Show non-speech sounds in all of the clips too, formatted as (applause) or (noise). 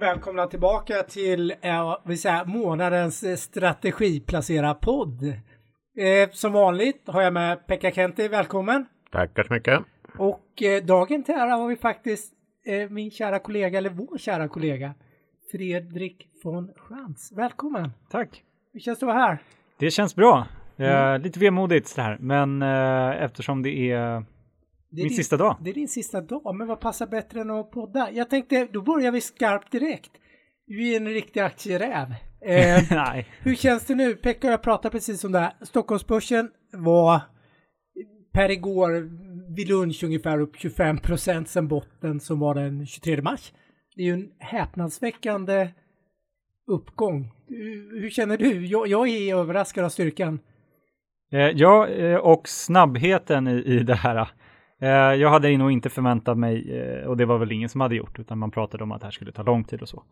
Välkomna tillbaka till eh, vill säga, månadens eh, strategiplacera-podd. Eh, som vanligt har jag med Pekka Kenti, välkommen! Tackar så mycket! Och eh, dagen till ära har vi faktiskt eh, min kära kollega, eller vår kära kollega, Fredrik von Schantz. Välkommen! Tack! Hur känns det att vara här? Det känns bra. Mm. lite vemodigt så här, men eh, eftersom det är det Min din, sista dag. Det är din sista dag, men vad passar bättre än att podda? Jag tänkte, då börjar vi skarpt direkt. Du är en riktig aktieräv. (laughs) Eh, Nej. Hur känns det nu? Pekka och jag pratade precis om det här. Stockholmsbörsen var per igår vid lunch ungefär upp 25 procent sen botten som var den 23 mars. Det är ju en häpnadsväckande uppgång. Hur känner du? Jag, jag är överraskad av styrkan. Eh, ja, eh, och snabbheten i, i det här. Eh, jag hade nog inte förväntat mig, eh, och det var väl ingen som hade gjort, utan man pratade om att det här skulle ta lång tid och så.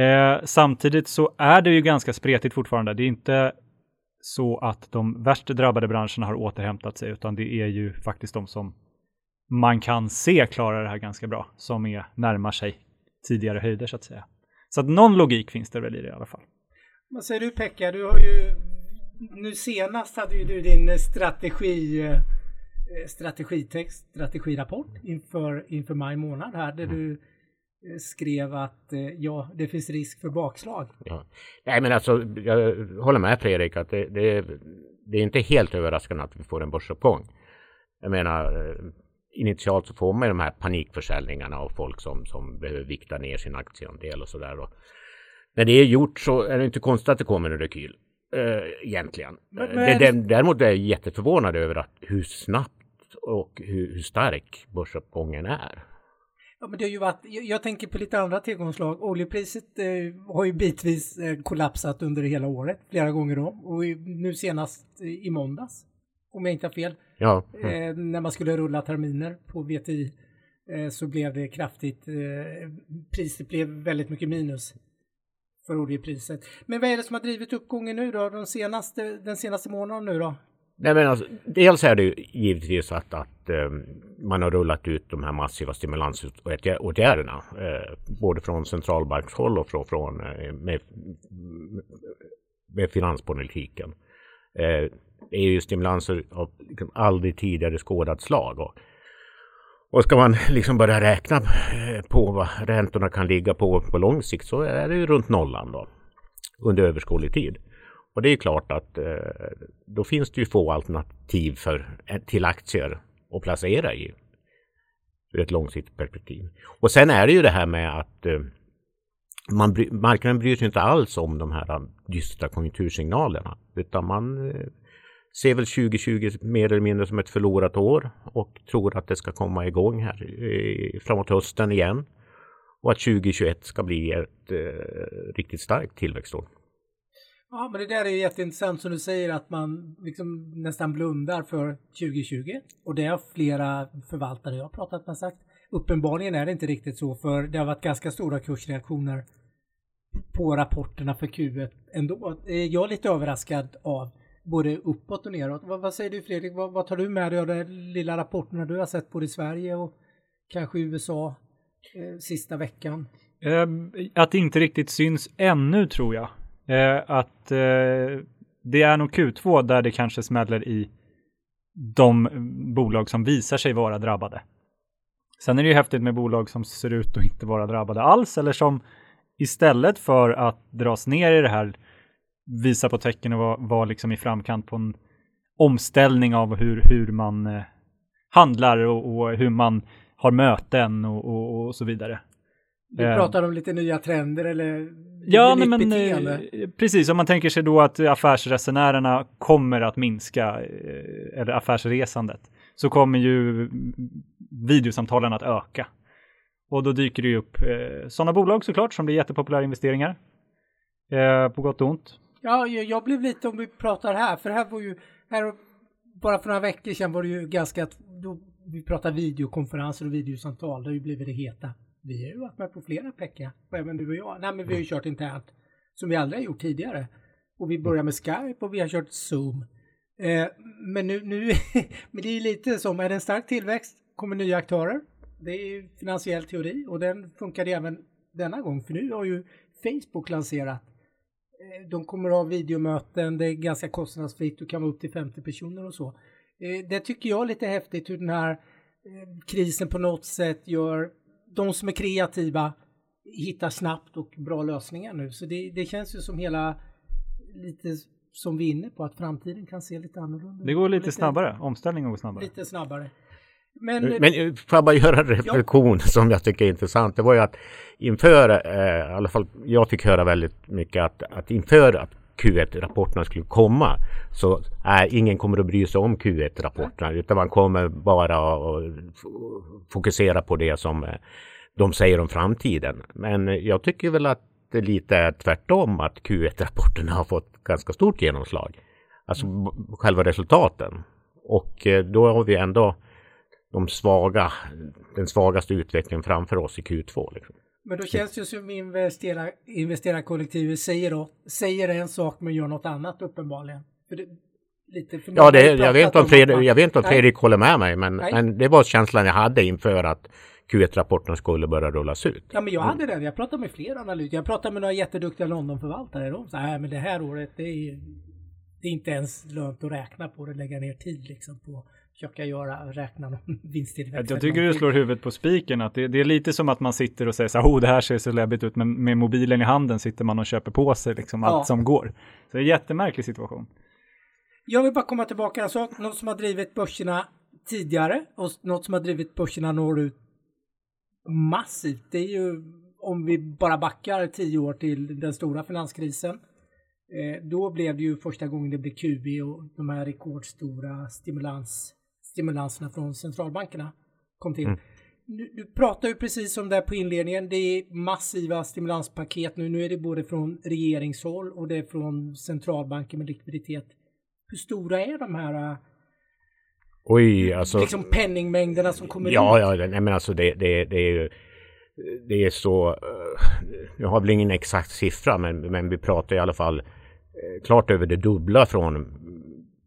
Eh, samtidigt så är det ju ganska spretigt fortfarande. Det är inte så att de värst drabbade branscherna har återhämtat sig, utan det är ju faktiskt de som man kan se klarar det här ganska bra, som är närmar sig tidigare höjder så att säga. Så att någon logik finns det väl i det i alla fall. Vad säger du Pekka? Du har ju nu senast hade ju du din strategi Eh, strategitext, strategirapport inför, inför maj månad här där du eh, skrev att eh, ja, det finns risk för bakslag. Ja. Nej, men alltså, jag håller med Fredrik att det, det, det är inte helt överraskande att vi får en börsuppgång. Jag menar, initialt så får man de här panikförsäljningarna av folk som, som behöver vikta ner sin aktieandel och sådär. När det är gjort så är det inte konstigt att det kommer en rekyl. Äh, egentligen. Men, men... Däremot är jag jätteförvånad över att hur snabbt och hur, hur stark börsuppgången är. Ja, men det har ju varit, jag, tänker på lite andra tillgångslag. Oljepriset eh, har ju bitvis eh, kollapsat under hela året, flera gånger om. Och nu senast eh, i måndags, om jag inte har fel, ja. eh, när man skulle rulla terminer på VTI eh, så blev det kraftigt, eh, priset blev väldigt mycket minus för oljepriset. Men vad är det som har drivit uppgången nu då, de senaste, den senaste månaden nu då? Nej, men alltså, dels är det ju givetvis att, att eh, man har rullat ut de här massiva stimulansåtgärderna. Eh, både från centralbankshåll och från, från eh, med, med finanspolitiken. Eh, det är ju stimulanser av liksom aldrig tidigare skådat slag. Och, och ska man liksom börja räkna eh, på vad räntorna kan ligga på på lång sikt så är det ju runt nollan då. Under överskådlig tid. Och det är klart att eh, då finns det ju få alternativ för, eh, till aktier att placera i ur ett långsiktigt perspektiv. Och sen är det ju det här med att eh, man, marknaden bryr sig inte alls om de här eh, dystra konjunktursignalerna utan man eh, ser väl 2020 mer eller mindre som ett förlorat år och tror att det ska komma igång här eh, framåt hösten igen och att 2021 ska bli ett eh, riktigt starkt tillväxtår. Ja, men det där är jätteintressant som du säger att man liksom nästan blundar för 2020 och det har flera förvaltare jag har pratat med sagt. Uppenbarligen är det inte riktigt så för det har varit ganska stora kursreaktioner på rapporterna för Q1 ändå. Eh, jag är lite överraskad av både uppåt och neråt. Vad, vad säger du Fredrik? Vad, vad, tar du med dig av de lilla rapporterna du har sett både i Sverige och kanske i USA eh, sista veckan? Eh, att det inte riktigt syns ännu tror jag. Eh, att eh, det är nog Q2 där det kanske smäller i de bolag som visar sig vara drabbade. Sen är det ju häftigt med bolag som ser ut att inte vara drabbade alls eller som istället för att dras ner i det här visa på tecken och vara var liksom i framkant på en omställning av hur, hur man eh, handlar och, och, hur man har möten och, och, och så vidare. Du eh. pratar om lite nya trender eller Ja, nej, men beteende. Eh, precis. Om man tänker sig då att affärsresenärerna kommer att minska, eh, eller affärsresandet, så kommer ju videosamtalen att öka. Och då dyker det ju upp eh, sådana bolag såklart som blir jättepopulära investeringar. Eh, på gott och ont. Ja, jag blev lite om vi pratar här, för här var ju, här, bara för några veckor sedan var det ju ganska, då, vi pratar videokonferenser och videosamtal, det har ju blivit det heta vi har ju varit med på flera Pekka, och även du och jag. Nej, men vi har ju kört internt som vi aldrig har gjort tidigare. Och vi börjar med Skype och vi har kört Zoom. Eh, men nu, nu (laughs) men det är lite som, är det en stark tillväxt kommer nya aktörer. Det är ju finansiell teori och den funkade även denna gång. För nu har ju Facebook lanserat. Eh, de kommer att ha videomöten, det är ganska kostnadsfritt, du kan vara upp till 50 personer och så. Eh, det tycker jag är lite häftigt hur den här eh, krisen på något sätt gör de som är kreativa hittar snabbt och bra lösningar nu. Så det, det känns ju som hela lite som vi är inne på att framtiden kan se lite annorlunda Det går lite, lite snabbare, omställningen går snabbare. Lite snabbare. Men, men eh, får jag bara göra en reflektion ja. (laughs) som jag tycker är intressant. Det var ju att inför, eh, i alla fall jag fick höra väldigt mycket att, att inför att Q1-rapporterna skulle komma så äh, ingen kommer att bry sig om Q1-rapporterna utan man kommer bara att fokusera på det som eh, de säger om framtiden. Men jag tycker väl att det lite är tvärtom att Q1-rapporterna har fått ganska stort genomslag. Alltså mm. själva resultaten. Och eh, då har vi ändå de svaga, den svagaste utvecklingen framför oss i Q2. Liksom. Men då känns det som investera, investerarkollektivet säger, då, säger en sak men gör något annat uppenbarligen. För det, lite för ja, det, jag, vet om Fredrik, jag vet inte om Fredrik håller med mig men, men, det var känslan jag hade inför att Q1-rapporten skulle börja rullas ut. Ja men jag hade den. Jag pratade med flera analytiker. Jag pratade med några jätteduktiga Londonförvaltare. De sa att det här året det är, det är inte ens lönt att räkna på det, lägga ner tid liksom på försöka göra, räkna någon (laughs) vinsttillväxt. Jag tycker du slår huvudet på spiken. Att det, det, är lite som att man sitter och säger så här, oh det här ser så läbbigt ut, men med mobilen i handen sitter man och köper på sig liksom allt ja. som går. Så det är en jättemärklig situation. Jag vill bara komma tillbaka en sak, något som har drivit börserna tidigare och något som har drivit börserna norrut massivt. Det är ju om vi bara backar tio år till den stora finanskrisen. Eh, då blev det ju första gången det blev QB och de här rekordstora stimulans, stimulanserna från centralbankerna kom till. Mm. Du, du pratar ju precis om det på inledningen. Det är massiva stimulanspaket nu. Nu är det både från regeringshåll och det är från centralbanker med likviditet. Hur stora är de här Oj, alltså. Liksom penningmängderna som kommer ja, ut. Ja, nej men alltså det, det, det är ju det är så, jag har väl ingen exakt siffra men, men vi pratar i alla fall eh, klart över det dubbla från,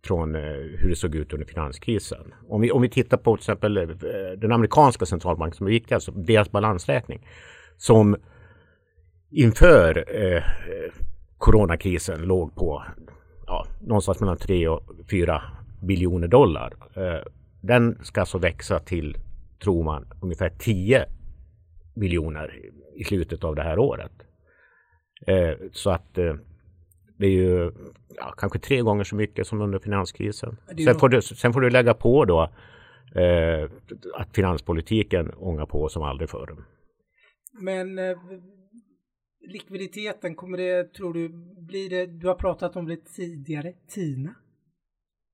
från eh, hur det såg ut under finanskrisen. Om vi, om vi tittar på till exempel eh, den amerikanska centralbanken som är viktig, alltså deras balansräkning som inför eh, coronakrisen låg på ja, någonstans mellan 3 och 4 biljoner dollar. Eh, den ska alltså växa till, tror man, ungefär 10 biljoner i slutet av det här året. Eh, så att eh, det är ju ja, kanske tre gånger så mycket som under finanskrisen. Sen får, du, sen får du lägga på då eh, att finanspolitiken ångar på som aldrig förr. Men eh, likviditeten, kommer det, tror du, blir det, du har pratat om det tidigare, TINA?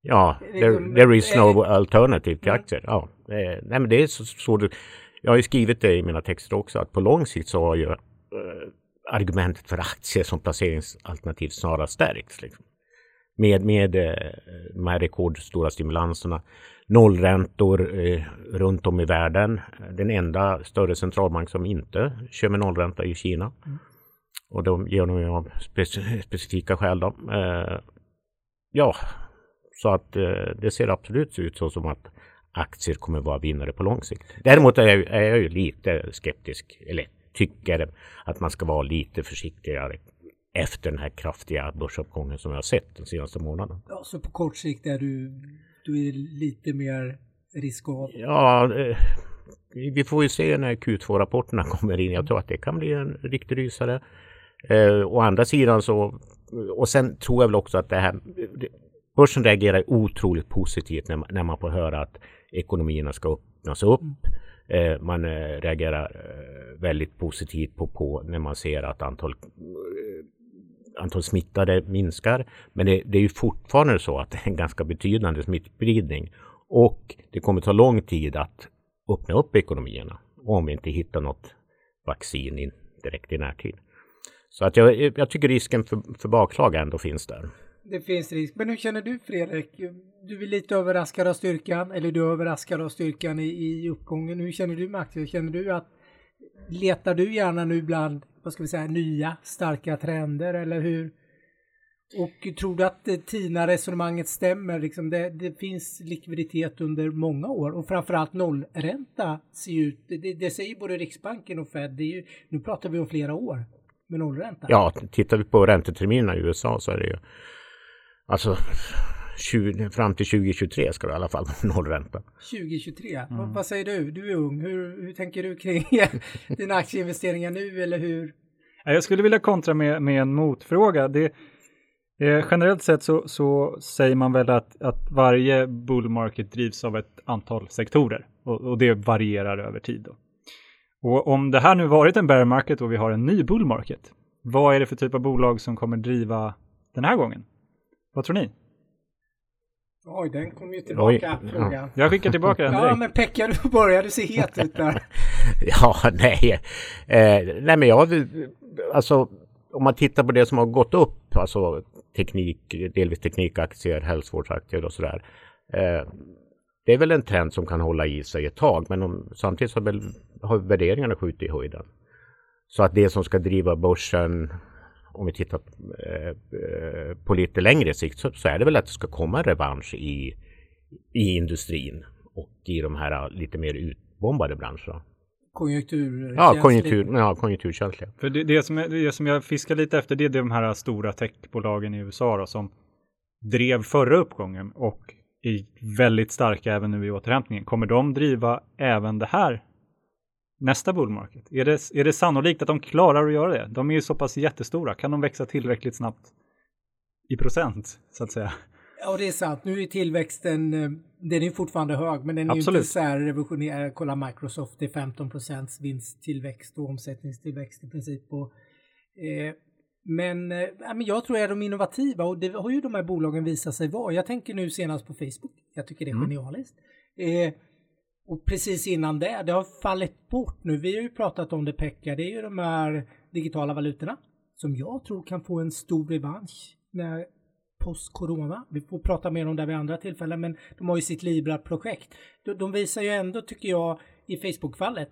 Ja, there, there is no alternative till aktier. Ja, nej men det är så, så det, jag har ju skrivit det i mina texter också att på lång sikt så har ju eh, argumentet för aktier som placeringsalternativ snarare stärkts. Liksom. Med, med eh, de här rekordstora stimulanserna. Nollräntor eh, runt om i världen. Den enda större centralbank som inte kör med nollränta är Kina. Mm. Och de gör de av specifika skäl. Då. Eh, ja, så att eh, det ser absolut ut så som att aktier kommer vara vinnare på lång sikt. Däremot är jag, är jag ju lite skeptisk, eller tycker att man ska vara lite försiktigare efter den här kraftiga börsuppgången som vi har sett den senaste månaden. Ja, så på kort sikt är du, du är lite mer riskav? Ja, eh, vi får ju se när Q2-rapporterna (laughs) kommer in. Jag tror att det kan bli en riktig rysare. Eh, å andra sidan så, och sen tror jag väl också att det här, Börsen reagerar otroligt positivt när man, när man får höra att ekonomierna ska öppnas upp. Mm. Eh, man eh, reagerar eh, väldigt positivt på, på, när man ser att antal, antal smittade minskar. Men det, det, är ju fortfarande så att det är en ganska betydande smittspridning. Och det kommer ta lång tid att öppna upp ekonomierna om vi inte hittar något vaccin in, direkt i närtid. Så att jag, jag tycker risken för, för bakslag ändå finns där det finns risk. Men hur känner du Fredrik? Du är lite överraskad av styrkan, eller du är överraskad av styrkan i, i uppgången. Hur känner du med aktier? Känner du att letar du gärna nu bland, vad ska vi säga, nya starka trender eller hur? Och tror du att TINA-resonemanget stämmer? Liksom det, det, finns likviditet under många år och framförallt nollränta ser ut, det, det säger både Riksbanken och Fed, ju, nu pratar vi om flera år med nollränta. Ja, tittar vi på ränteterminerna i USA så är det ju alltså 20, fram till 2023 ska det i alla fall vara (laughs) nollränta. 2023, mm. vad säger du? Du är ung, hur, hur tänker du kring (laughs) dina aktieinvesteringar nu eller hur? Jag skulle vilja kontra med, med en motfråga. Det, eh, generellt sett så, så, säger man väl att, att varje bull market drivs av ett antal sektorer och, och det varierar över tid. Då. Och om det här nu varit en bear market och vi har en ny bull market, vad är det för typ av bolag som kommer driva den här gången? Vad tror ni? Oj, den kom ju tillbaka, Oj, frågan. Ja. Jag skickar tillbaka den direkt. Ja, men Pekka, du börjar. Du ser het ut där. (laughs) ja, nej. Eh, nej, men jag... Alltså, om man tittar på det som har gått upp, alltså teknik, delvis teknikaktier, hälsovårdsaktier och sådär. Eh, det är väl en trend som kan hålla i sig ett tag, men om, samtidigt så har, väl, har värderingarna skjutit i höjden. Så att det som ska driva börsen om vi tittar eh, eh, på lite längre sikt så, är det väl att det ska komma en revansch i, i industrin och i de här lite mer utbombade branscherna. Konjunktur ja, konjunktur, ja, konjunkturkänsliga. För det, det, som, det som jag fiskar lite efter det är de här stora techbolagen i USA då, som drev förra uppgången och är väldigt starka även nu i återhämtningen. Kommer de driva även det här nästa bullmarket? Är det, är det sannolikt att de klarar att göra det? De är ju så pass jättestora. Kan de växa tillräckligt snabbt i procent så att säga? Ja, det är sant. Nu är tillväxten, eh, den är fortfarande hög, men den är Absolut. inte så här revolutionerande. Kolla Microsoft, det är 15 procents vinsttillväxt och omsättningstillväxt i princip. Och, eh, men, eh, men jag tror är de innovativa och det har ju de här bolagen visat sig vara. Jag tänker nu senast på Facebook. Jag tycker det är mm. genialiskt. Eh, och precis innan det, det har fallit bort nu. Vi har ju pratat om det Pekka, det är ju de här digitala valutorna som jag tror kan få en stor revansch när post-corona. Vi får prata mer om det vid andra tillfällen, men de har ju sitt Libra-projekt. De, de, visar ju ändå, tycker jag, i Facebook-fallet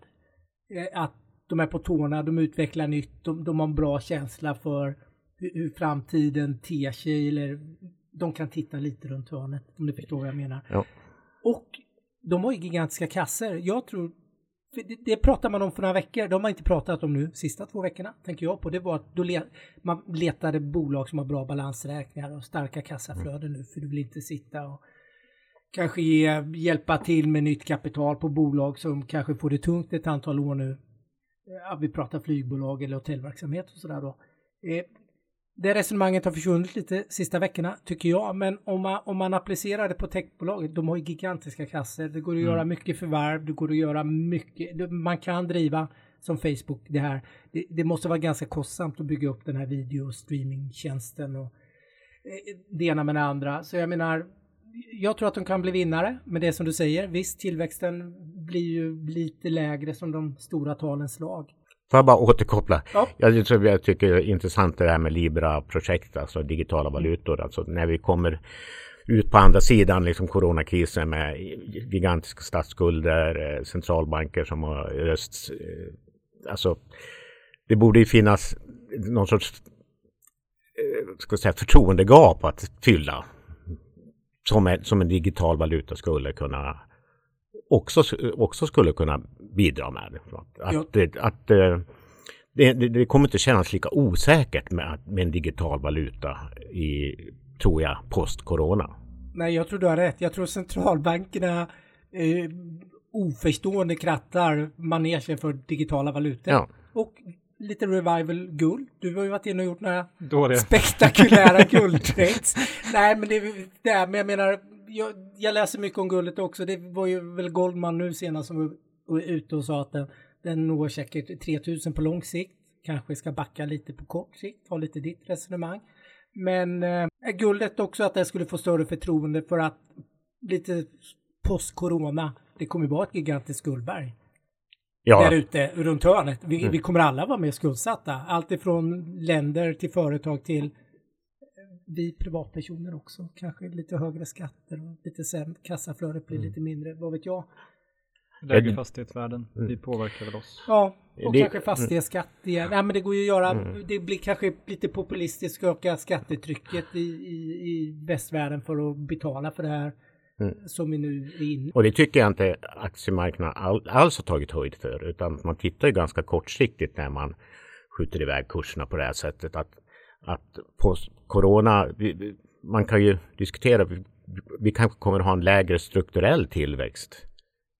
eh, att de är på tårna, de utvecklar nytt, de, de har en bra känsla för hur, hur framtiden ter sig eller de kan titta lite runt hörnet om du förstår vad jag menar. Ja. Och de har ju gigantiska kasser. Jag tror, det, det pratar man om för några veckor, de har inte pratat om nu sista två veckorna, tänker jag på. Det var att då le, man letade bolag som har bra balansräkningar och starka kassaflöden nu, för du vill inte sitta och kanske ge, hjälpa till med nytt kapital på bolag som kanske får det tungt ett antal år nu. Ja, vi pratar flygbolag eller hotellverksamhet och sådär då. Eh, det resonemanget har försvunnit lite sista veckorna tycker jag, men om man, om man applicerar det på techbolaget, de har ju gigantiska kasser, det går att mm. göra mycket förvärv, det går att göra mycket, man kan driva som Facebook det här. Det, det måste vara ganska kostsamt att bygga upp den här video och streamingtjänsten och eh, det ena med det andra. Så jag menar, jag tror att de kan bli vinnare med det som du säger. Visst, tillväxten blir ju lite lägre som de stora talens lag. Får jag bara återkoppla? Ja. Jag, tror, jag tycker det är intressant det här med Libra-projekt, alltså digitala valutor. Alltså när vi kommer ut på andra sidan liksom coronakrisen med gigantiska statsskulder, eh, centralbanker som har öst. Eh, alltså, det borde ju finnas någon sorts eh, ska säga, förtroendegap att fylla. Som, som en digital valuta skulle kunna också, också skulle kunna bidra med. Att, ja. att, att eh, det, det, det, kommer inte kännas lika osäkert med, med en digital valuta i, tror jag, post-corona. Nej, jag tror du har rätt. Jag tror centralbankerna eh, oförstående krattar manegen för digitala valutor. Ja. Och lite revival guld. Du har ju varit inne och gjort några Dåliga. spektakulära (laughs) guldtrades. Nej, men det, det men jag menar, jag, jag, läser mycket om guldet också. Det var ju väl Goldman nu senast som var ute och sa att den, den når säkert 3000 på lång sikt. Kanske ska backa lite på kort sikt, ha lite ditt resonemang. Men eh, guldet också att det skulle få större förtroende för att lite post-corona, det kommer vara ett gigantiskt guldberg. Ja. Där ute runt hörnet. Vi, mm. vi kommer alla vara mer skuldsatta. Allt ifrån länder till företag till vi privatpersoner också. Kanske lite högre skatter och lite sämre, kassaflödet blir mm. lite mindre, vad vet jag. Lägre fastighetsvärden, Mm. det påverkar väl oss. Ja, och Det- kanske fastighetsskatt igen. Nej, men det går ju att göra. Mm. Det blir kanske lite populistiskt att öka skattetrycket i, i, i västvärlden för att betala för det här Mm. som vi nu är inne Och det tycker jag inte aktiemarknaden all, alls har tagit höjd för. Utan man tittar ju ganska kortsiktigt när man skjuter iväg kurserna på det här sättet. Att, att på corona, vi- man kan ju diskutera, vi, vi kanske kommer att ha en lägre strukturell tillväxt.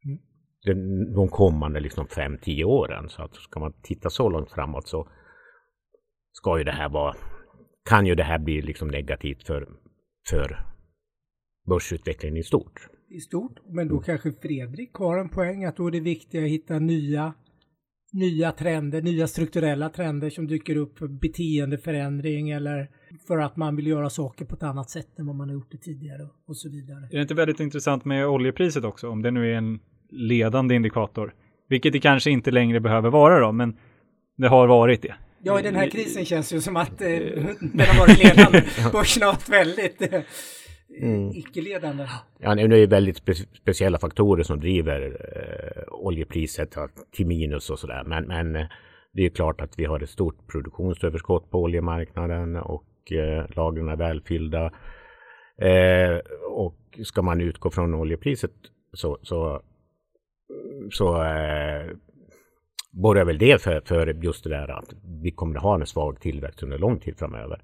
Mm. De kommande liksom 5-10 åren. Så att ska man titta så långt framåt så ska ju det här vara, kan ju det här bli liksom negativt för, för börsutvecklingen i stort. i stort. Men då kanske Fredrik har en poäng att då är det viktigt att hitta nya, nya trender, nya strukturella trender som dyker upp för beteendeförändring eller för att man vill göra saker på ett annat sätt än vad man har gjort det tidigare och så vidare. Är det inte väldigt intressant med oljepriset också, om det nu är en ledande indikator? Vilket det kanske inte längre behöver vara då, men det har varit det. Ja, i den här krisen känns det ju som att eh, den har varit ledande. (laughs) Börsen har varit väldigt eh, Mm. icke-ledande. Ja, nu är det väldigt spe speciella faktorer som driver eh, oljepriset till minus och sådär. Men, men eh, det är klart att vi har ett stort produktionsöverskott på oljemarknaden och eh, lagren är välfyllda. Eh, och ska man utgå från oljepriset så, så, så eh, borgar väl det för, för just det där att vi kommer att ha en svag tillväxt under lång tid framöver.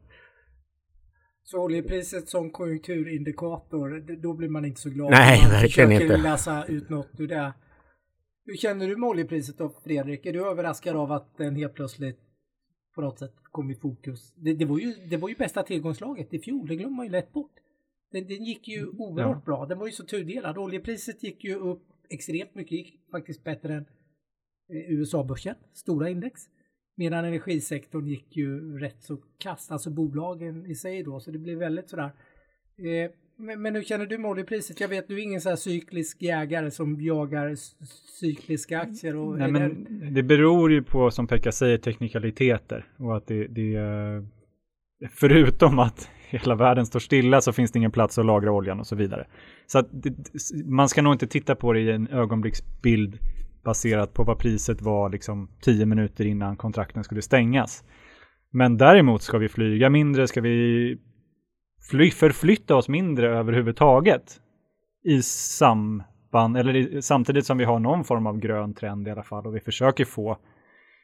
Så oljepriset som konjunkturindikator, då blir man inte så glad. Nej, Man verkligen inte. läsa ut något ur det. Hur känner du med oljepriset då, Fredrik? Är du överraskad av att den helt plötsligt på något sätt kom i fokus? Det, det, var, ju, det var ju bästa tillgångslaget i fjol, det glömmer man ju lätt bort. Den, den gick ju oerhört Ja. bra, den var ju så tudelad. Oljepriset gick ju upp extremt mycket, gick faktiskt bättre än eh, USA-börsen, stora index. Medan energisektorn gick ju rätt så kast, alltså bolagen i sig då, så det blev väldigt sådär. Eh, men, men hur känner du med oljepriset? Jag vet du är ingen så här cyklisk jägare som jagar cykliska aktier. Och Nej, men det- beror ju på, som Pekka säger, teknikaliteter och att det, det förutom att hela världen står stilla så finns det ingen plats att lagra oljan och så vidare. Så det, man ska nog inte titta på det i en ögonblicksbild baserat på vad priset var liksom tio minuter innan kontrakten skulle stängas. Men däremot ska vi flyga mindre, ska vi fly, förflytta oss mindre överhuvudtaget i samband, eller i, samtidigt som vi har någon form av grön trend i alla fall och vi försöker få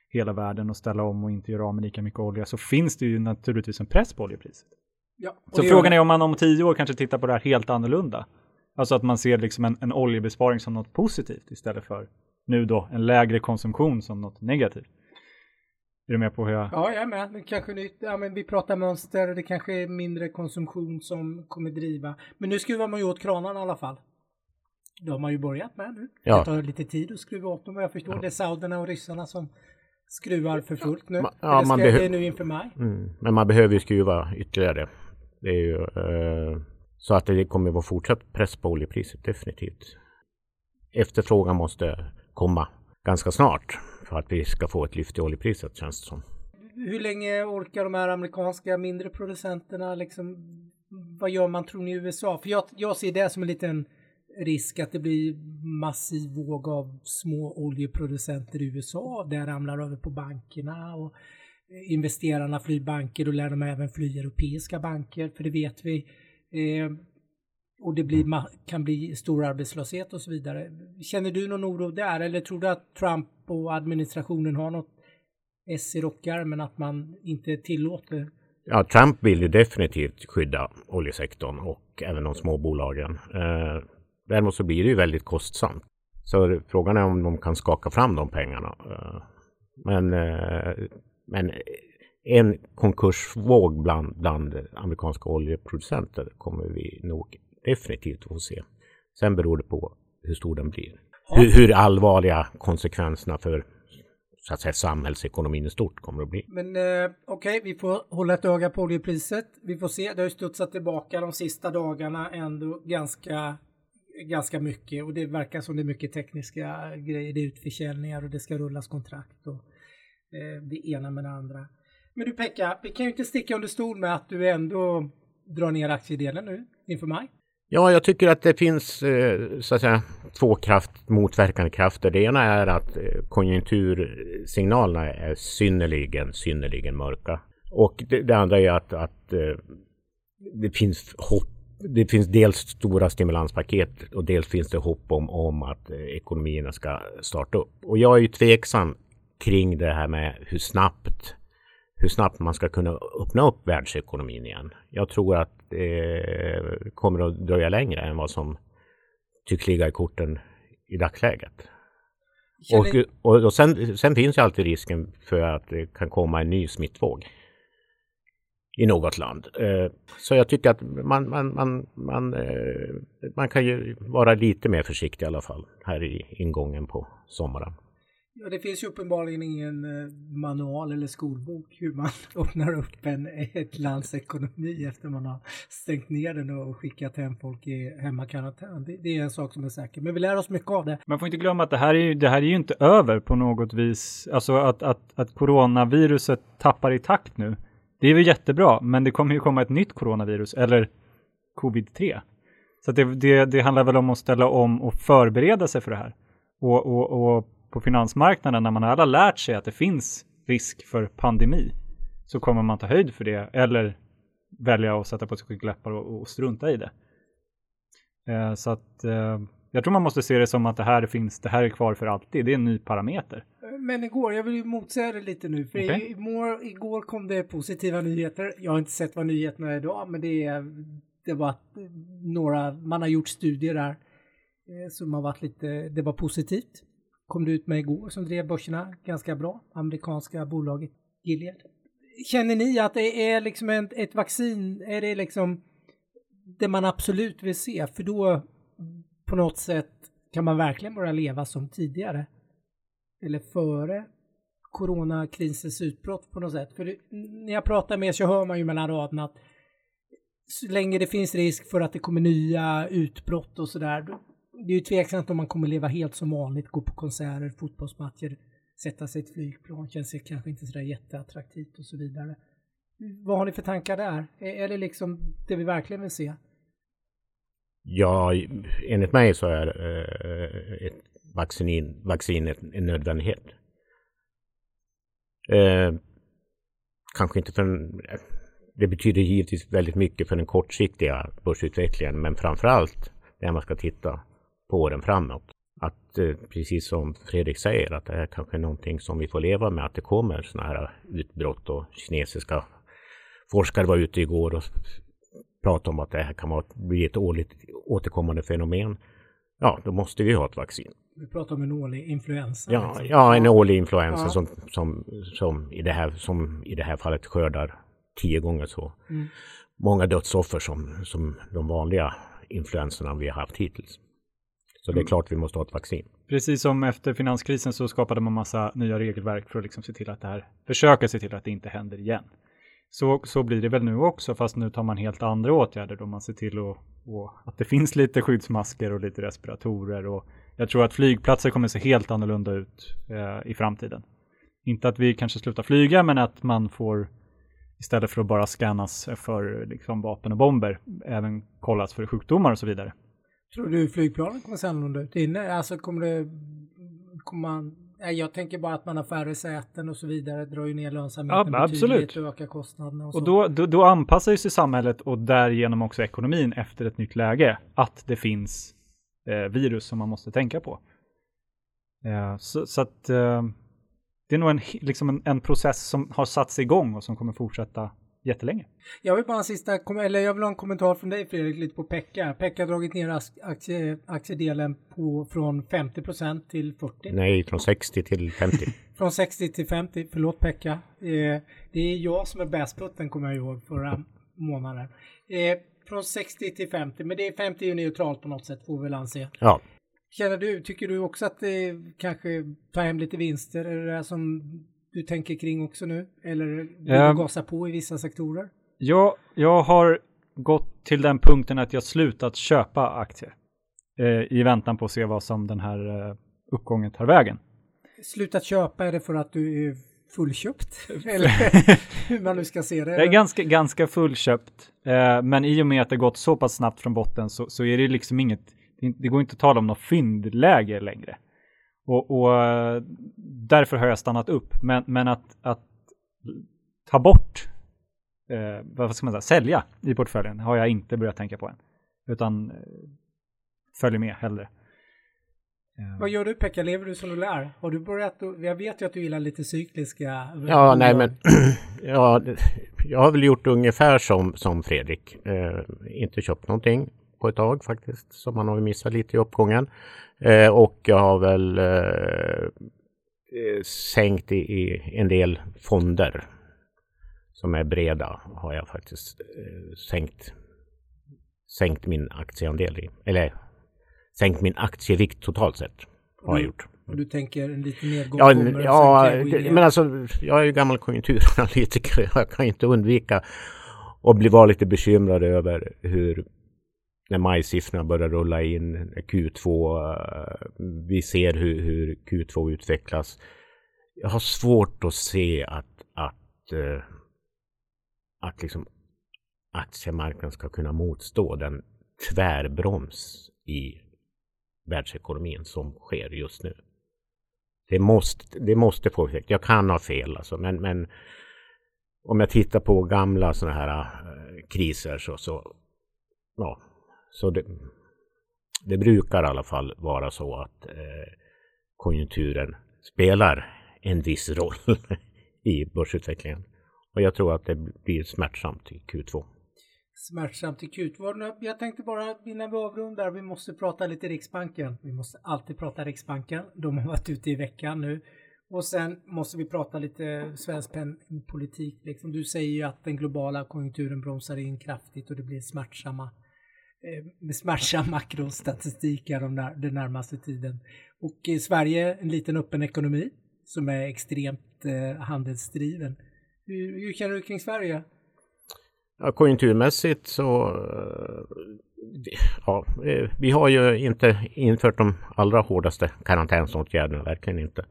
hela världen att ställa om och inte göra av med lika mycket olja så finns det ju naturligtvis en press på oljepriset. ja, Så frågan är om man om tio år kanske tittar på det här helt annorlunda. Alltså att man ser liksom en, en oljebesparing som något positivt istället för nu då en lägre konsumtion som något negativt. Är du med på hur jag... Ja, jag är med. Det kanske nytt. Ja, men vi pratar mönster. Det kanske är mindre konsumtion som kommer driva. Men nu skruvar man ju åt kranarna i alla fall. Det har man ju börjat med nu. Ja. Det tar lite tid att skruva åt dem vad jag förstår. Det är sauderna och ryssarna som skruvar för fullt nu. Ma- ja, det, man det är nu inför maj. Mm. Men man behöver ju skruva ytterligare. Det är ju, eh, så att det kommer att vara fortsatt press på oljepriset definitivt. Efterfrågan måste komma ganska snart för att vi ska få ett lyft i oljepriset känns det som. Hur länge orkar de här amerikanska mindre producenterna liksom? Vad gör man tror ni i USA? För jag, jag ser det som en liten risk att det blir massiv våg av små oljeproducenter i USA. Det ramlar över på bankerna och investerarna flyr banker. och lär de även fly europeiska banker, för det vet vi. Eh, och det blir, ma- kan bli stor arbetslöshet och så vidare. Känner du någon oro där eller tror du att Trump och administrationen har något S i rockärmen att man inte tillåter? Ja, Trump vill ju definitivt skydda oljesektorn och även de små bolagen. Eh, däremot så blir det ju väldigt kostsamt. Så frågan är om de kan skaka fram de pengarna. Eh, men, eh, men en konkursvåg bland, bland amerikanska oljeproducenter kommer vi nog definitivt få se. Sen beror det på hur stor den blir. Hur, hur allvarliga konsekvenserna för så att säga, samhällsekonomin i stort kommer att bli. Men eh, okej, vi får hålla ett öga på oljepriset. Vi får se. Det har ju studsat tillbaka de sista dagarna ändå ganska, ganska mycket och det verkar som det är mycket tekniska grejer. Det är utförsäljningar och det ska rullas kontrakt och eh, det ena med det andra. Men du Pekka, vi kan ju inte sticka under stol med att du ändå drar ner aktiedelen nu inför maj. Ja, jag tycker att det finns eh, så att säga två kraft, motverkande krafter. Det ena är att eh, konjunktursignalerna är synnerligen, synnerligen mörka. Och det, det andra är att, att eh, det finns hopp. Det finns dels stora stimulanspaket och dels finns det hopp om, om att ekonomierna ska starta upp. Och jag är ju tveksam kring det här med hur snabbt hur snabbt man ska kunna öppna upp världsekonomin igen. Jag tror att det kommer att dröja längre än vad som tycks ligga i korten i dagsläget. Och, och, och sen, sen, finns ju alltid risken för att det kan komma en ny smittvåg i något land. Eh, så jag tycker att man, man, man, man, eh, man kan ju vara lite mer försiktig i alla fall här i ingången på sommaren. Ja, det finns ju uppenbarligen ingen eh, manual eller skolbok hur man (laughs) öppnar upp en, ett lands ekonomi efter man har stängt ner den och skickat hem folk i hemmakarantän. Det, det är en sak som är säker, men vi lär oss mycket av det. Man får inte glömma att det här är ju, det här är ju inte över på något vis. Alltså att, att, att coronaviruset tappar i takt nu. Det är väl jättebra, men det kommer ju komma ett nytt coronavirus, eller covid-3. Så det, det, det handlar väl om att ställa om och förbereda sig för det här. Och, och, och på finansmarknaden när man alla lärt sig att det finns risk för pandemi så kommer man ta höjd för det eller välja att sätta på sig skygglappar och, och strunta i det. Eh, så att eh, jag tror man måste se det som att det här finns, det här är kvar för alltid. Det är en ny parameter. Men igår, jag vill ju motsäga det lite nu, för okay. igår, igår kom det positiva nyheter. Jag har inte sett vad nyheterna är idag, men det, är, det var några, man har gjort studier där eh, som har varit lite, det var positivt kom det ut med igår som drev börserna ganska bra. Amerikanska bolaget Gilead. Känner ni att det är liksom ett, ett vaccin, är det liksom det man absolut vill se? För då på något sätt kan man verkligen börja leva som tidigare. Eller före coronakrisens utbrott på något sätt. För det, när jag pratar med er så hör man ju mellan raderna att så länge det finns risk för att det kommer nya utbrott och sådär, det är ju tveksamt om man kommer leva helt som vanligt, gå på konserter, fotbollsmatcher, sätta sig i ett flygplan, känns det kanske inte sådär jätteattraktivt och så vidare. Vad har ni för tankar där? Är det liksom det vi verkligen vill se? Ja, enligt mig så är eh, ett vaccin, vaccin en nödvändighet. Eh, kanske inte för en, det betyder givetvis väldigt mycket för den kortsiktiga börsutvecklingen, men framför allt när man ska titta på åren framåt. Att eh, precis som Fredrik säger att det är kanske någonting som vi får leva med att det kommer sådana här utbrott och kinesiska forskare var ute igår och pratade om att det här kan vara, bli ett årligt återkommande fenomen. Ja, då måste vi ha ett vaccin. Vi pratar om en årlig influensa. Ja, liksom. ja en årlig influensa ja. som, som, som, i det här, som i det här fallet skördar tio gånger så mm. många dödsoffer som, som de vanliga influenserna vi har haft hittills. Så det är mm. klart vi måste ha ett vaccin. Precis som efter finanskrisen så skapade man massa nya regelverk för att liksom se till att det här, försöka se till att det inte händer igen. Så, så blir det väl nu också, fast nu tar man helt andra åtgärder då man ser till att, att det finns lite skyddsmasker och lite respiratorer och jag tror att flygplatser kommer se helt annorlunda ut eh, i framtiden. Inte att vi kanske slutar flyga, men att man får istället för att bara scannas för liksom, vapen och bomber, även kollas för sjukdomar och så vidare. Tror du flygplanen kommer se annorlunda ut inne? Alltså kommer det... Kommer man, jag tänker bara att man har färre säten och så vidare, drar ju ner lönsamheten ja, betydligt och ökar kostnaderna. Och, och då, då, då anpassar sig samhället och därigenom också ekonomin efter ett nytt läge. Att det finns eh, virus som man måste tänka på. Eh, så, så, att eh, det är nog en, liksom en, en process som har satts igång och som kommer fortsätta jättelänge. Jag vill bara en sista, eller jag vill ha en kommentar från dig Fredrik, lite på Pekka. Pekka har dragit ner aktie, aktiedelen på, från 50% till 40. Nej, från 60 till 50. (laughs) från 60 till 50, förlåt Pekka. Eh, det är jag som är bästputten kommer jag ihåg förra månaden. Eh, från 60 till 50, men det är 50 är ju neutralt på något sätt får vi väl anse. Ja. Känner du, tycker du också att det kanske tar hem lite vinster? Är det det som du tänker kring också nu? Eller vill du um, gasa på i vissa sektorer? Ja, jag har gått till den punkten att jag slutat köpa aktier eh, i väntan på att se vad som den här eh, uppgången tar vägen. Slutat köpa, är det för att du är fullköpt. (laughs) Eller hur man nu ska se det. Det är ganska, ganska fullköpt. Eh, men i och med att det gått så pass snabbt från botten så, så är det liksom inget, det går inte att tala om något fyndläge längre. Och, och därför har jag stannat upp. Men, men att, att ta bort, eh, vad ska man säga, sälja i portföljen har jag inte börjat tänka på än. Utan eh, följer med hellre. Vad gör du Pekka? Lever du som du lär? Har du börjat? Jag vet ju att du gillar lite cykliska. Ja, nej men (clears throat) ja, jag har väl gjort ungefär som, som Fredrik. Eh, inte köpt någonting på ett tag faktiskt, så man har missat lite i uppgången. Eh, och jag har väl eh, sänkt i, i, en del fonder som är breda har jag faktiskt eh, sänkt, sänkt min aktieandel i. Eller sänkt min aktievikt totalt sett. Har jag gjort. Och du tänker en liten nedgång ja, kommer? Ja, det, men alltså jag är ju gammal konjunkturanalytiker. (laughs) Jag kan inte undvika att bli vara lite bekymrad över hur när majsiffrorna börjar rulla in, Q2, eh, vi ser hur, hur Q2 utvecklas. Jag har svårt att se att, att, eh, att liksom aktiemarknaden ska kunna motstå den tvärbroms i världsekonomin som sker just nu. Det måste, det måste få effekt. Jag kan ha fel alltså, men, men om jag tittar på gamla sådana här eh, kriser så, så, ja, så det, det brukar i alla fall vara så att eh, konjunkturen spelar en viss roll (laughs) i börsutvecklingen. Och jag tror att det blir smärtsamt i Q2 smärtsamt i Q2. Jag tänkte bara innan vi avrundar, vi måste prata lite Riksbanken. Vi måste alltid prata Riksbanken. De har varit ute i veckan nu. Och sen måste vi prata lite svensk penningpolitik. Liksom du säger ju att den globala konjunkturen bromsar in kraftigt och det blir smärtsamma Eh, med smärtsam (laughs) makrostatistik här den närmaste tiden. Och i Sverige en liten öppen ekonomi som är extremt eh, handelsdriven. Hur, hur känner du kring Sverige? Ja, konjunkturmässigt så eh, ja, vi har ju inte infört de allra hårdaste karantänsåtgärderna, verkligen inte.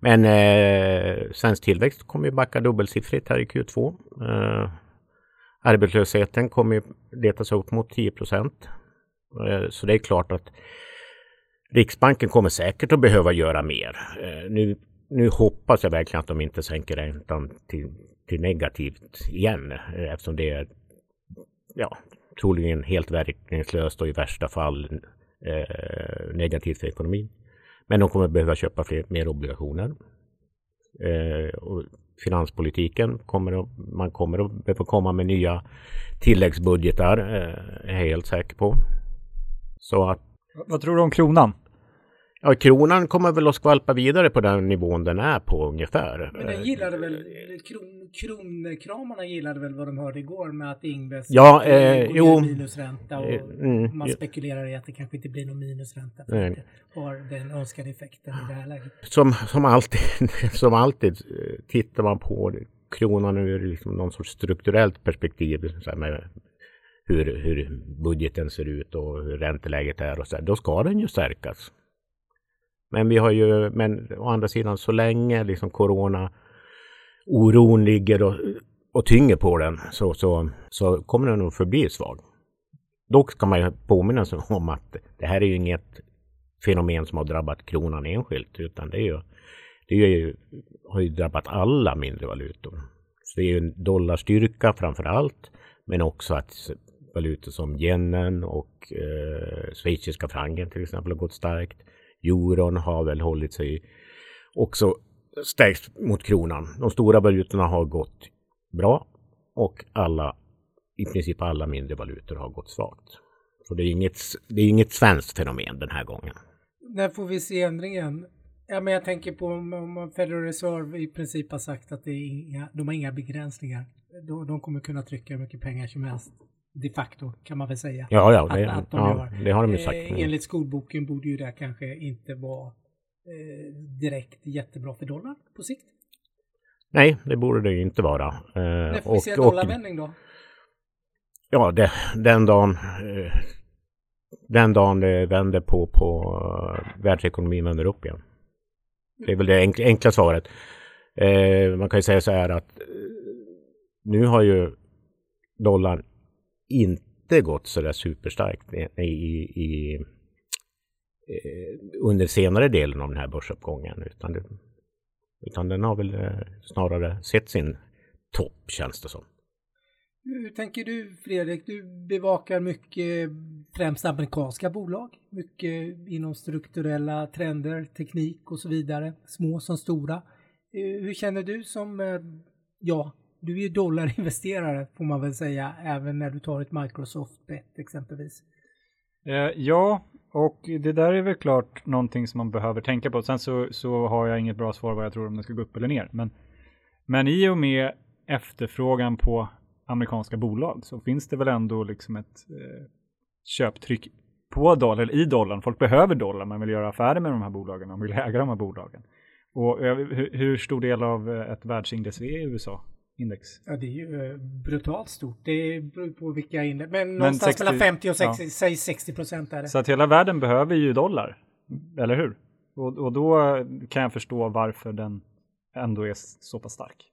Men eh, svensk tillväxt kommer ju backa dubbelsiffrigt här i Q2. Eh, arbetslösheten kommer ju leta sig upp mot 10 procent. Eh, så det är klart att Riksbanken kommer säkert att behöva göra mer. Eh, nu, nu hoppas jag verkligen att de inte sänker räntan till till negativt igen eh, eftersom det är ja, troligen helt verkningslöst och i värsta fall eh, negativt för ekonomin. Men de kommer behöva köpa fler, mer obligationer. Eh, och finanspolitiken kommer att, man kommer att behöva komma med nya tilläggsbudgetar, eh, är jag helt säker på. Så att, Vad tror du om kronan? Ja, kronan kommer väl att skvalpa vidare på den nivån den är på ungefär. Men den gillade väl, kron, kronkramarna gillade väl vad de hörde igår med att Ingves ja, eh, jo, minusränta och eh, mm, man spekulerar i att det kanske inte blir någon minusränta för att det har den önskade effekten i det här läget. Som, som, alltid, (laughs) som alltid eh, tittar man på kronan ur liksom någon sorts strukturellt perspektiv med hur, hur budgeten ser ut och hur ränteläget är och så där, då ska den ju stärkas. Men vi har ju, men å andra sidan så länge liksom corona oron ligger och, och tynger på den så, så, så kommer den nog förbli svag. Dock ska man ju påminna sig om att det här är ju inget fenomen som har drabbat kronan enskilt utan det är ju, det är ju, har ju drabbat alla mindre valutor. Så det är ju en dollarstyrka framför allt men också att valutor som yenen och eh, schweiziska franken till exempel har gått starkt. Euron har väl hållit sig också stärkt mot kronan. De stora valutorna har gått bra och alla, i princip alla mindre valutor har gått svagt. Så det är inget, det är inget svenskt fenomen den här gången. När får vi se ändringen? Ja, men jag tänker på om Federal Reserve i princip har sagt att det är inga, de har inga begränsningar. De, de kommer kunna trycka hur mycket pengar som helst de facto kan man väl säga. Ja, ja, det, att, att de ja, det har de ju sagt. Eh, enligt skolboken borde ju det kanske inte vara eh, direkt jättebra för dollarn på sikt. Nej, det borde det ju inte vara. Eh, vi se dollarvändning då? Ja, det, den dagen eh, den dagen det vänder på, på uh, världsekonomin vänder upp igen. Det är väl det enkla, enkla svaret. Eh, man kan ju säga så här att eh, nu har ju dollarn inte gått så där superstarkt i, i, i eh, under senare delen av den här börsuppgången. Utan, det, utan den har väl eh, snarare sett sin topp känns det som. Hur tänker du Fredrik? Du bevakar mycket främst amerikanska bolag. Mycket inom strukturella trender, teknik och så vidare. Små som stora. Eh, hur känner du som, ja, du är ju dollarinvesterare får man väl säga, även när du tar ett Microsoft-bet exempelvis. Eh, ja, och det där är väl klart någonting som man behöver tänka på. Sen så, så har jag inget bra svar vad jag tror om det ska gå upp eller ner. Men, men i och med efterfrågan på amerikanska bolag så finns det väl ändå liksom ett eh, köptryck på dollar, eller i dollarn. Folk behöver dollar, man vill göra affärer med de här bolagen, man vill äga de här bolagen. Och eh, hur, stor del av eh, ett världsindex är i USA? Index? Ja, det är ju eh, brutalt stort. Det beror på vilka index. Men, Men någonstans 60, mellan 50 och 60, ja. säg 60 procent är det. Så att hela världen behöver ju dollar, eller hur? Och, och då kan jag förstå varför den ändå är så pass stark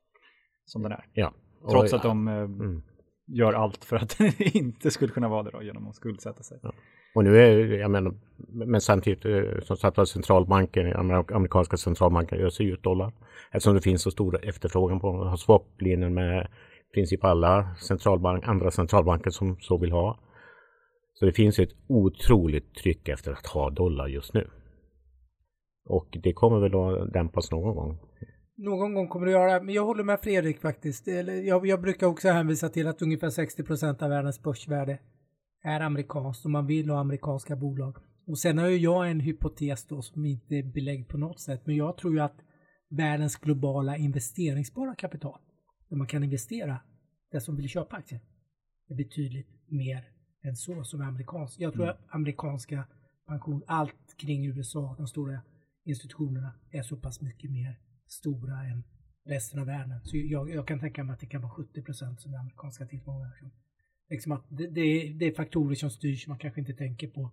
som den är. Ja. Trots att de eh, mm. gör allt för att (laughs) den inte skulle kunna vara det då, genom att skuldsätta sig. Ja. Och nu är, jag menar, men samtidigt eh, som sagt var centralbanken, amerikanska centralbanken öser ut dollar. Eftersom det finns så stor efterfrågan på att ha swap-linjen med i princip alla centralbank, andra centralbanker som så vill ha. Så det finns ett otroligt tryck efter att ha dollar just nu. Och det kommer väl att dämpas någon gång. Någon gång kommer det att göra, men jag håller med Fredrik faktiskt. Jag, jag brukar också hänvisa till att ungefär 60 procent av världens börsvärde är amerikanskt och man vill ha amerikanska bolag. Och sen har ju jag en hypotes då som inte är belägg på något sätt, men jag tror ju att världens globala investeringsbara kapital, där man kan investera, det som vill köpa aktier, är betydligt mer än så som är amerikanskt. Jag tror mm. att amerikanska pension, allt kring USA, de stora institutionerna, är så pass mycket mer stora än resten av världen. Så jag, jag kan tänka mig att det kan vara 70 procent som är amerikanska tillgångar. Liksom att det, det, det är faktorer som styrs man kanske inte tänker på.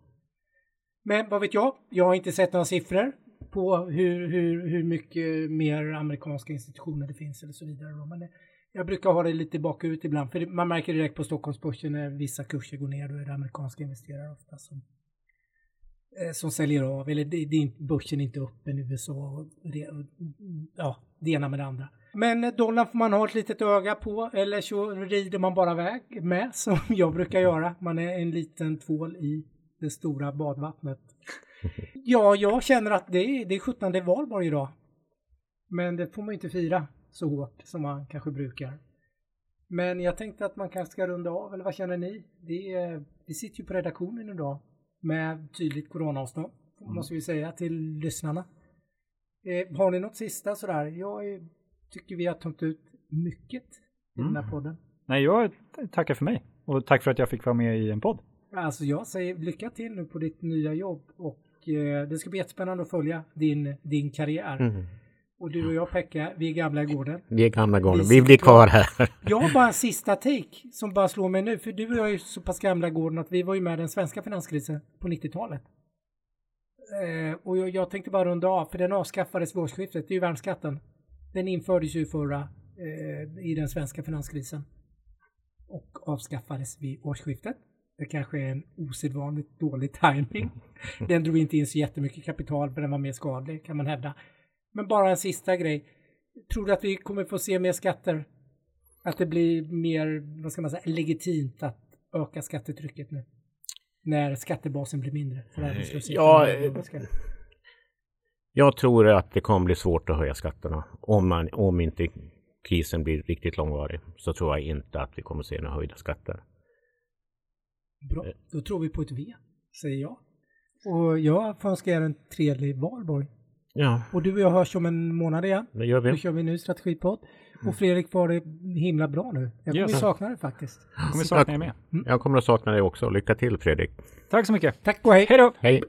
Men vad vet jag? Jag har inte sett några siffror på hur, hur, hur mycket mer amerikanska institutioner det finns eller så vidare. Men jag brukar ha det lite bakut ibland, för man märker direkt på Stockholmsbörsen när vissa kurser går ner, då är det amerikanska investerare ofta som, eh, som säljer av, eller det, det, börsen är inte öppen i USA. Och det, ja, det ena med det andra. Men dollarn får man ha ett litet öga på eller så rider man bara väg med som (laughs) jag brukar göra. Man är en liten tvål i det stora badvattnet. (laughs) Ja, jag känner att det är, det är 17 valborg idag. Men det får man inte fira så hårt som man kanske brukar. Men jag tänkte att man kanske ska runda av, eller vad känner ni? Det är, vi sitter ju på redaktionen idag med tydligt coronaavstånd, mm. måste vi säga till lyssnarna. Eh, har ni något sista sådär? Jag är tycker vi har tagit ut mycket i mm. den här podden. Nej, jag tackar för mig och tack för att jag fick vara med i en podd. Alltså jag säger lycka till nu på ditt nya jobb och eh, det ska bli jättespännande att följa din, din karriär. Mm. Och du och jag Pekka, vi är gamla i gården. Vi är gamla i gården, vi, vi blir kvar här. Jag har bara en sista take som bara slår mig nu, för du och jag är så pass gamla i gården att vi var ju med i den svenska finanskrisen på 90-talet. Eh, och jag, jag, tänkte bara runda av, för den avskaffades vid årsskiftet, det är ju värnskatten. Den infördes ju förra eh, i den svenska finanskrisen och avskaffades vid årsskiftet. Det kanske är en osedvanligt dålig timing. (laughs) Den drog inte in så jättemycket kapital för den var mer skadlig kan man hävda. Men bara en sista grej. Tror du att vi kommer få se mer skatter? Att det blir mer, vad ska man säga, legitimt att öka skattetrycket nu? När skattebasen blir mindre för arbetslösheten? Ja, jag tror att det kommer bli svårt att höja skatterna om, man, om inte krisen blir riktigt långvarig. Så tror jag inte att vi kommer se några höjda skatter. Bra, då tror vi på ett V, säger jag. Och jag får önska er en trevlig valborg. Ja. Och du och jag hörs om en månad igen. Det gör vi. Då kör vi en ny strategipodd. Och Fredrik var det himla bra nu. Jag kommer yes. sakna det faktiskt. Jag kommer sakna dig med. Mm. Jag kommer att sakna dig också. Lycka till Fredrik. Tack så mycket. Tack och hej. Hej då. Hej.